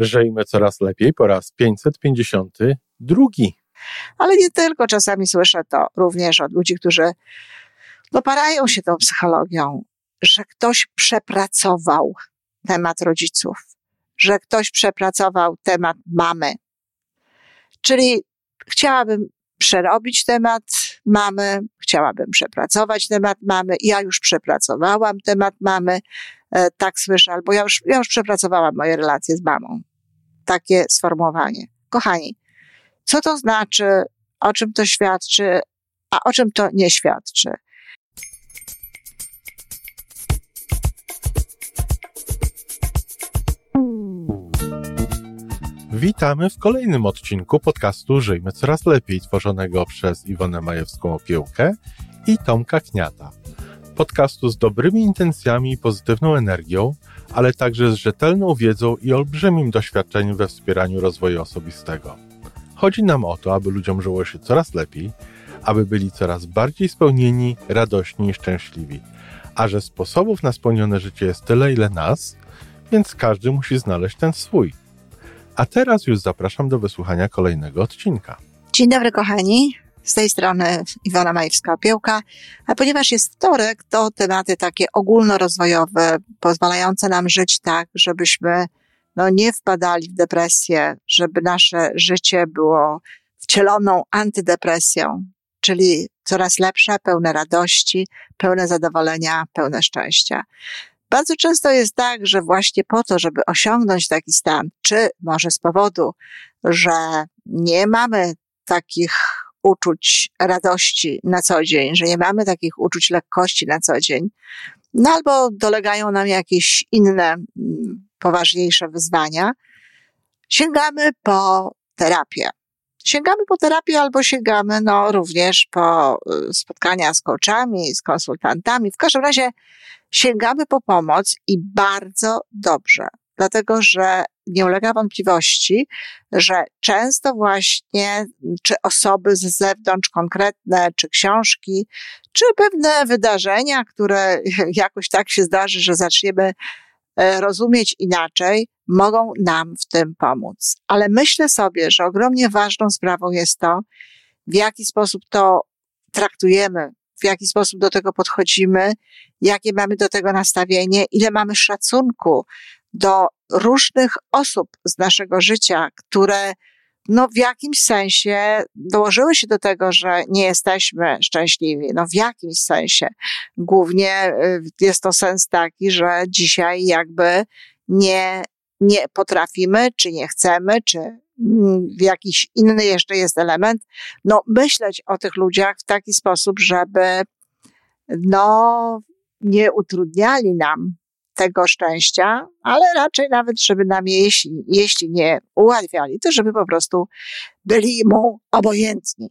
Żyjmy coraz lepiej po raz 552. Ale nie tylko, czasami słyszę to również od ludzi, którzy no, parają się tą psychologią, że ktoś przepracował temat rodziców, że ktoś przepracował temat mamy. Czyli chciałabym przerobić temat mamy, chciałabym przepracować temat mamy. Ja już przepracowałam temat mamy, e, tak słyszę, albo ja już, ja już przepracowałam moje relacje z mamą. Takie sformułowanie. Kochani, co to znaczy, o czym to świadczy, a o czym to nie świadczy? Witamy w kolejnym odcinku podcastu Żyjmy Coraz Lepiej, tworzonego przez Iwonę Majewską Opiełkę i Tomka Kniata. Podcastu z dobrymi intencjami i pozytywną energią, ale także z rzetelną wiedzą i olbrzymim doświadczeniem we wspieraniu rozwoju osobistego. Chodzi nam o to, aby ludziom żyło się coraz lepiej, aby byli coraz bardziej spełnieni, radośni i szczęśliwi. A że sposobów na spełnione życie jest tyle, ile nas, więc każdy musi znaleźć ten swój. A teraz już zapraszam do wysłuchania kolejnego odcinka. Dzień dobry, kochani. Z tej strony Iwona Majewska-Opiełka. A ponieważ jest wtorek, to tematy takie ogólnorozwojowe, pozwalające nam żyć tak, żebyśmy no, nie wpadali w depresję, żeby nasze życie było wcieloną antydepresją, czyli coraz lepsze, pełne radości, pełne zadowolenia, pełne szczęścia. Bardzo często jest tak, że właśnie po to, żeby osiągnąć taki stan, czy może z powodu, że nie mamy takich uczuć radości na co dzień, że nie mamy takich uczuć lekkości na co dzień, no albo dolegają nam jakieś inne, mm, poważniejsze wyzwania, sięgamy po terapię. Sięgamy po terapię albo sięgamy no, również po y, spotkania z coachami, z konsultantami. W każdym razie sięgamy po pomoc i bardzo dobrze, dlatego że nie ulega wątpliwości, że często właśnie, czy osoby z zewnątrz konkretne, czy książki, czy pewne wydarzenia, które jakoś tak się zdarzy, że zaczniemy e, rozumieć inaczej, mogą nam w tym pomóc. Ale myślę sobie, że ogromnie ważną sprawą jest to, w jaki sposób to traktujemy, w jaki sposób do tego podchodzimy, jakie mamy do tego nastawienie, ile mamy szacunku do różnych osób z naszego życia, które no w jakimś sensie dołożyły się do tego, że nie jesteśmy szczęśliwi. No w jakimś sensie. Głównie y, jest to sens taki, że dzisiaj jakby nie, nie potrafimy, czy nie chcemy, czy mm, w jakiś inny jeszcze jest element, no myśleć o tych ludziach w taki sposób, żeby no nie utrudniali nam tego szczęścia, ale raczej nawet, żeby nam je, jeśli, jeśli nie ułatwiali, to żeby po prostu byli mu obojętni.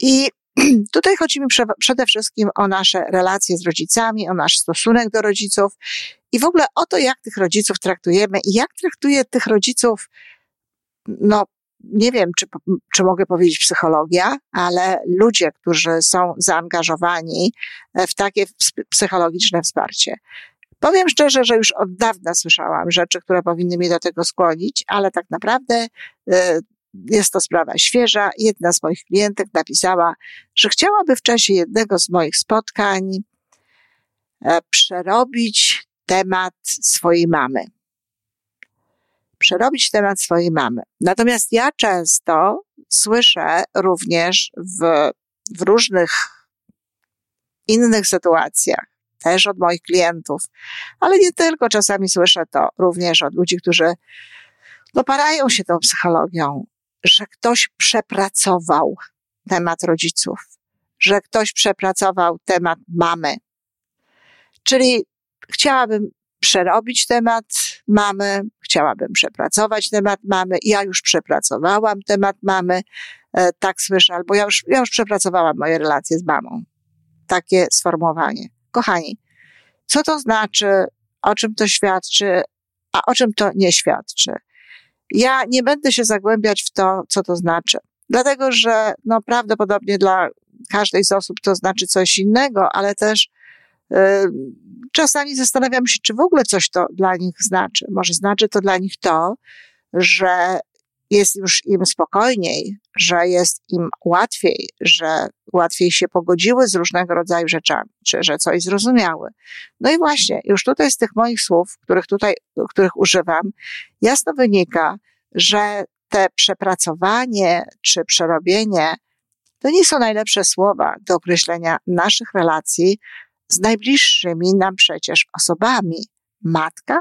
I tutaj chodzi mi przede wszystkim o nasze relacje z rodzicami, o nasz stosunek do rodziców i w ogóle o to, jak tych rodziców traktujemy i jak traktuje tych rodziców, no, nie wiem, czy, czy mogę powiedzieć psychologia, ale ludzie, którzy są zaangażowani w takie psychologiczne wsparcie. Powiem szczerze, że już od dawna słyszałam rzeczy, które powinny mnie do tego skłonić, ale tak naprawdę e, jest to sprawa świeża. Jedna z moich klientek napisała, że chciałaby w czasie jednego z moich spotkań e, przerobić temat swojej mamy. Przerobić temat swojej mamy. Natomiast ja często słyszę również w, w różnych innych sytuacjach, też od moich klientów, ale nie tylko. Czasami słyszę to również od ludzi, którzy no, parają się tą psychologią, że ktoś przepracował temat rodziców, że ktoś przepracował temat mamy. Czyli chciałabym przerobić temat mamy, chciałabym przepracować temat mamy. Ja już przepracowałam temat mamy, e, tak słyszę, albo ja już, ja już przepracowałam moje relacje z mamą. Takie sformułowanie. Kochani, co to znaczy, o czym to świadczy, a o czym to nie świadczy? Ja nie będę się zagłębiać w to, co to znaczy, dlatego że no, prawdopodobnie dla każdej z osób to znaczy coś innego, ale też yy, czasami zastanawiam się, czy w ogóle coś to dla nich znaczy. Może znaczy to dla nich to, że jest już im spokojniej, że jest im łatwiej, że łatwiej się pogodziły z różnego rodzaju rzeczami, czy że coś zrozumiały. No i właśnie, już tutaj z tych moich słów, których tutaj, których używam, jasno wynika, że te przepracowanie czy przerobienie to nie są najlepsze słowa do określenia naszych relacji z najbliższymi nam przecież osobami. Matka?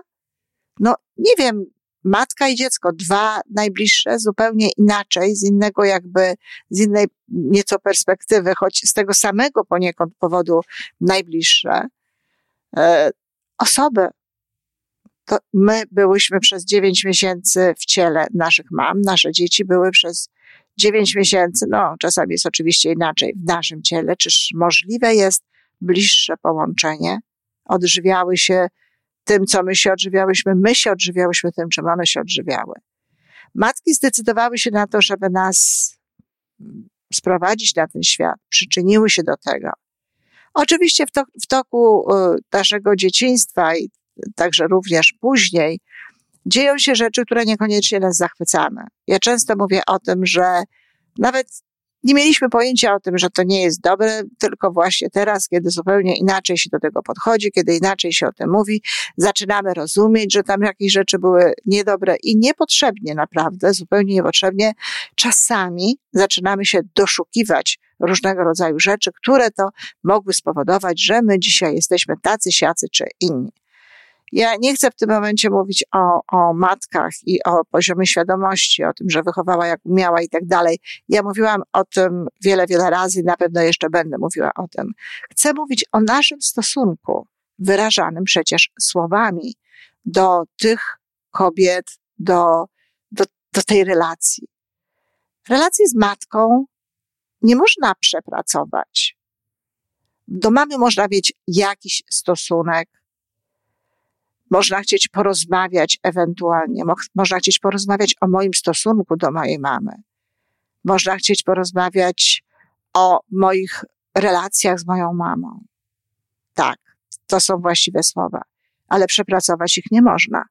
No, nie wiem, matka i dziecko, dwa najbliższe, zupełnie inaczej, z innego jakby, z innej nieco perspektywy, choć z tego samego poniekąd powodu najbliższe e, osoby. To my byłyśmy przez dziewięć miesięcy w ciele naszych mam, nasze dzieci były przez dziewięć miesięcy, no czasami jest oczywiście inaczej w naszym ciele, czyż możliwe jest bliższe połączenie? Odżywiały się tym, co my się odżywiałyśmy, my się odżywiałyśmy tym, czym one się odżywiały. Matki zdecydowały się na to, żeby nas sprowadzić na ten świat, przyczyniły się do tego. Oczywiście w, to, w toku y, naszego dzieciństwa i także również później dzieją się rzeczy, które niekoniecznie nas zachwycamy. Ja często mówię o tym, że nawet nie mieliśmy pojęcia o tym, że to nie jest dobre, tylko właśnie teraz, kiedy zupełnie inaczej się do tego podchodzi, kiedy inaczej się o tym mówi, zaczynamy rozumieć, że tam jakieś rzeczy były niedobre i niepotrzebnie naprawdę, zupełnie niepotrzebnie. Czasami zaczynamy się doszukiwać różnego rodzaju rzeczy, które to mogły spowodować, że my dzisiaj jesteśmy tacy, siacy czy inni. Ja nie chcę w tym momencie mówić o, o matkach i o poziomie świadomości, o tym, że wychowała jak umiała i tak dalej. Ja mówiłam o tym wiele, wiele razy i na pewno jeszcze będę mówiła o tym. Chcę mówić o naszym stosunku, wyrażanym przecież słowami do tych kobiet, do, do, do tej relacji. Relacji z matką nie można przepracować. Do mamy można mieć jakiś stosunek, można chcieć porozmawiać ewentualnie, można chcieć porozmawiać o moim stosunku do mojej mamy. Można chcieć porozmawiać o moich relacjach z moją mamą. Tak, to są właściwe słowa, ale przepracować ich nie można.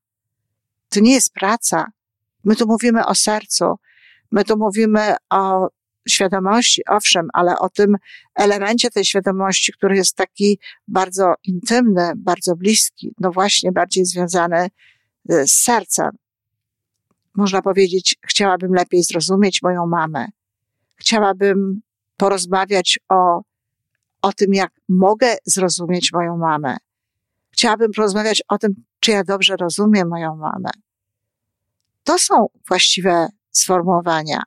To nie jest praca. My tu mówimy o sercu, my tu mówimy o świadomości, owszem, ale o tym elemencie tej świadomości, który jest taki bardzo intymny, bardzo bliski, no właśnie bardziej związany e, z sercem. Można powiedzieć, chciałabym lepiej zrozumieć moją mamę. Chciałabym porozmawiać o, o tym, jak mogę zrozumieć moją mamę. Chciałabym porozmawiać o tym, czy ja dobrze rozumiem moją mamę. To są właściwe sformułowania.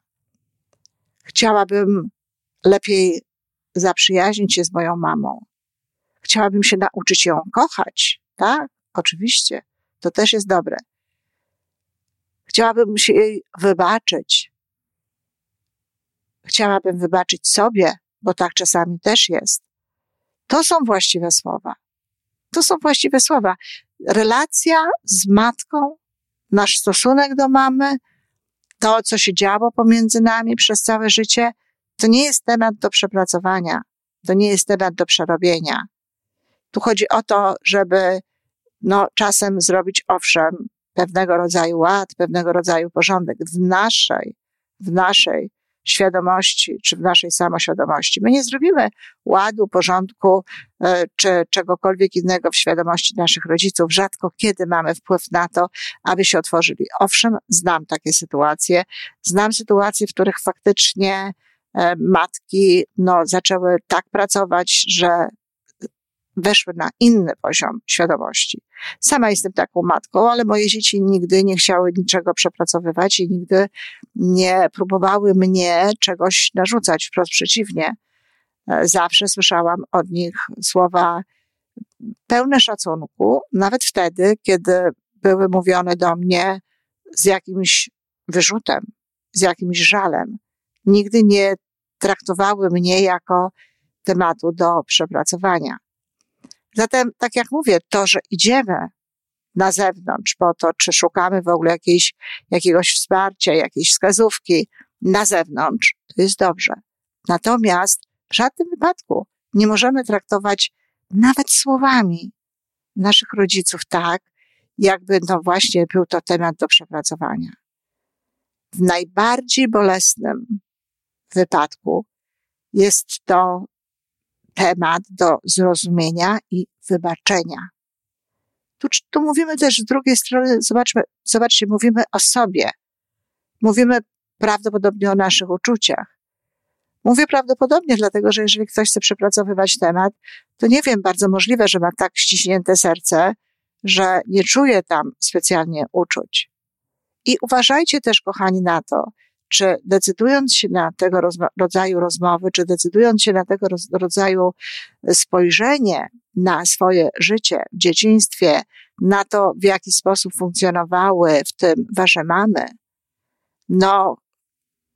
Chciałabym lepiej zaprzyjaźnić się z moją mamą. Chciałabym się nauczyć ją kochać. Tak, oczywiście. To też jest dobre. Chciałabym się jej wybaczyć. Chciałabym wybaczyć sobie, bo tak czasami też jest. To są właściwe słowa. To są właściwe słowa. Relacja z matką, nasz stosunek do mamy, to, co się działo pomiędzy nami przez całe życie, to nie jest temat do przepracowania, to nie jest temat do przerobienia. Tu chodzi o to, żeby no, czasem zrobić, owszem, pewnego rodzaju ład, pewnego rodzaju porządek w naszej, w naszej świadomości, czy w naszej samoświadomości. My nie zrobimy ładu, porządku, e, czy czegokolwiek innego w świadomości naszych rodziców. Rzadko kiedy mamy wpływ na to, aby się otworzyli. Owszem, znam takie sytuacje. Znam sytuacje, w których faktycznie e, matki no, zaczęły tak pracować, że weszły na inny poziom świadomości. Sama jestem taką matką, ale moje dzieci nigdy nie chciały niczego przepracowywać i nigdy nie próbowały mnie czegoś narzucać, wprost przeciwnie. E, zawsze słyszałam od nich słowa pełne szacunku, nawet wtedy, kiedy były mówione do mnie z jakimś wyrzutem, z jakimś żalem. Nigdy nie traktowały mnie jako tematu do przepracowania. Zatem, tak jak mówię, to, że idziemy na zewnątrz po to, czy szukamy w ogóle jakiejś, jakiegoś wsparcia, jakiejś wskazówki na zewnątrz, to jest dobrze. Natomiast w żadnym wypadku nie możemy traktować nawet słowami naszych rodziców tak, jakby no właśnie był to temat do przepracowania. w najbardziej bolesnym wypadku jest to temat do zrozumienia i wybaczenia. Tu, tu mówimy też z drugiej strony, zobaczmy, zobaczcie, mówimy o sobie. Mówimy prawdopodobnie o naszych uczuciach. Mówię prawdopodobnie, dlatego że jeżeli ktoś chce przepracowywać temat, to nie wiem, bardzo możliwe, że ma tak ściśnięte serce, że nie czuje tam specjalnie uczuć. I uważajcie też, kochani, na to, czy decydując się na tego rodzaju rozmowy, czy decydując się na tego rodzaju spojrzenie na swoje życie w dzieciństwie, na to, w jaki sposób funkcjonowały w tym wasze mamy, no,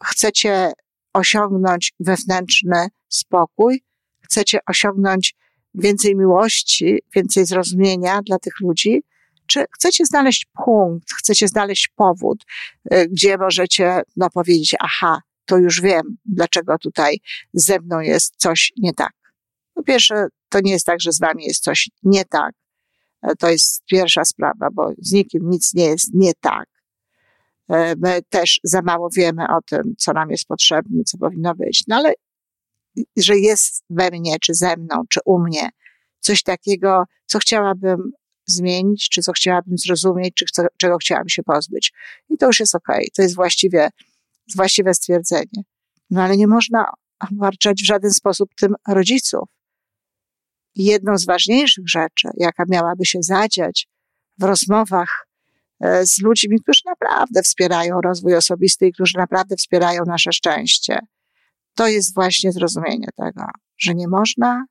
chcecie osiągnąć wewnętrzny spokój, chcecie osiągnąć więcej miłości, więcej zrozumienia dla tych ludzi, czy chcecie znaleźć punkt, chcecie znaleźć powód, y, gdzie możecie no, powiedzieć, aha, to już wiem, dlaczego tutaj ze mną jest coś nie tak. Po pierwsze, to nie jest tak, że z wami jest coś nie tak. E, to jest pierwsza sprawa, bo z nikim nic nie jest nie tak. E, my też za mało wiemy o tym, co nam jest potrzebne, co powinno być. No ale, że jest we mnie, czy ze mną, czy u mnie coś takiego, co chciałabym zmienić, czy co chciałabym zrozumieć, czy co, czego chciałabym się pozbyć. I to już jest okej. Okay. To jest właściwie, właściwe stwierdzenie. No ale nie można obarczać w żaden sposób tym rodziców. Jedną z ważniejszych rzeczy, jaka miałaby się zadziać w rozmowach e, z ludźmi, którzy naprawdę wspierają rozwój osobisty i którzy naprawdę wspierają nasze szczęście, to jest właśnie zrozumienie tego, że nie można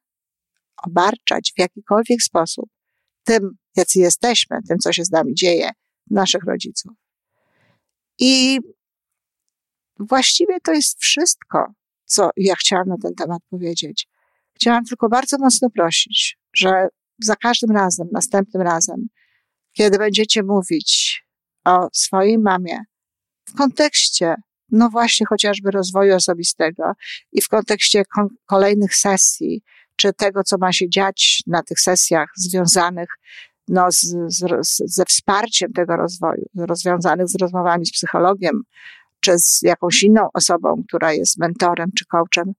obarczać w jakikolwiek sposób tym, jacy jesteśmy, tym, co się z nami dzieje, naszych rodziców. I właściwie to jest wszystko, co ja chciałam na ten temat powiedzieć. Chciałam tylko bardzo mocno prosić, że za każdym razem, następnym razem, kiedy będziecie mówić o swojej mamie w kontekście, no właśnie chociażby rozwoju osobistego i w kontekście kolejnych sesji, czy tego, co ma się dziać na tych sesjach związanych no, z, z, ze wsparciem tego rozwoju, rozwiązanych z rozmowami z psychologiem, czy z jakąś inną osobą, która jest mentorem czy coachem,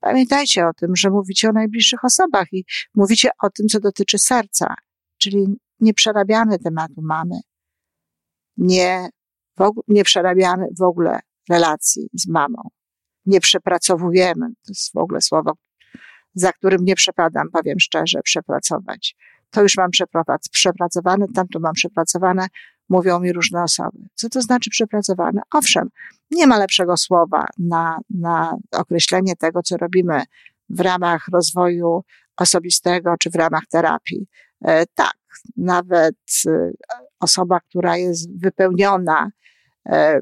pamiętajcie o tym, że mówicie o najbliższych osobach i mówicie o tym, co dotyczy serca, czyli nie przerabiamy tematu mamy. Nie, nie przerabiamy w ogóle relacji z mamą. Nie przepracowujemy, to jest w ogóle słowo, za którym nie przepadam, powiem szczerze, przepracować. To już mam przepracowane, tamto mam przepracowane, mówią mi różne osoby. Co to znaczy przepracowane? Owszem, nie ma lepszego słowa na, na określenie tego, co robimy w ramach rozwoju osobistego czy w ramach terapii. E, tak, nawet e, osoba, która jest wypełniona e,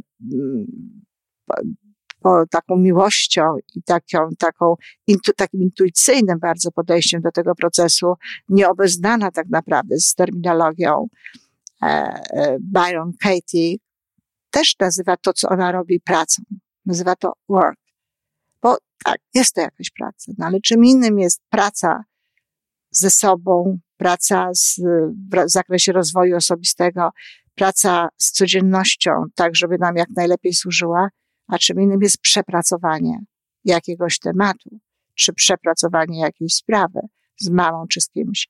po, taką miłością i taką, taką intu, takim intuicyjnym bardzo podejściem do tego procesu, nieobeznana tak naprawdę z terminologią e, e, Byron Katie, też nazywa to, co ona robi pracą. Nazywa to work. Bo tak, jest to jakaś praca, no ale czym innym jest praca ze sobą, praca z, w zakresie rozwoju osobistego, praca z codziennością, tak żeby nam jak najlepiej służyła, a czym innym jest przepracowanie jakiegoś tematu, czy przepracowanie jakiejś sprawy z mamą czy z kimś.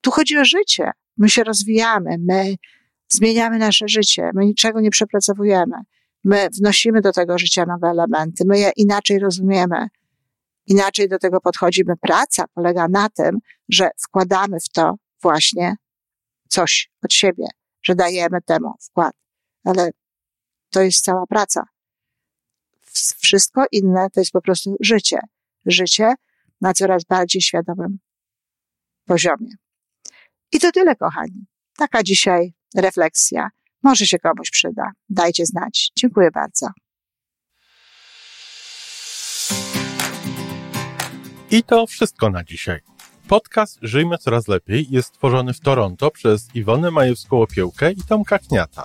Tu chodzi o życie. My się rozwijamy, my zmieniamy nasze życie, my niczego nie przepracowujemy. My wnosimy do tego życia nowe elementy, my je inaczej rozumiemy, inaczej do tego podchodzimy. Praca polega na tym, że wkładamy w to właśnie coś od siebie, że dajemy temu wkład. Ale to jest cała praca. Wszystko inne to jest po prostu życie. Życie na coraz bardziej świadomym poziomie. I to tyle, kochani. Taka dzisiaj refleksja. Może się komuś przyda. Dajcie znać. Dziękuję bardzo. I to wszystko na dzisiaj. Podcast Żyjmy Coraz Lepiej jest stworzony w Toronto przez Iwonę Majewską-Opiełkę i Tomka Kniata.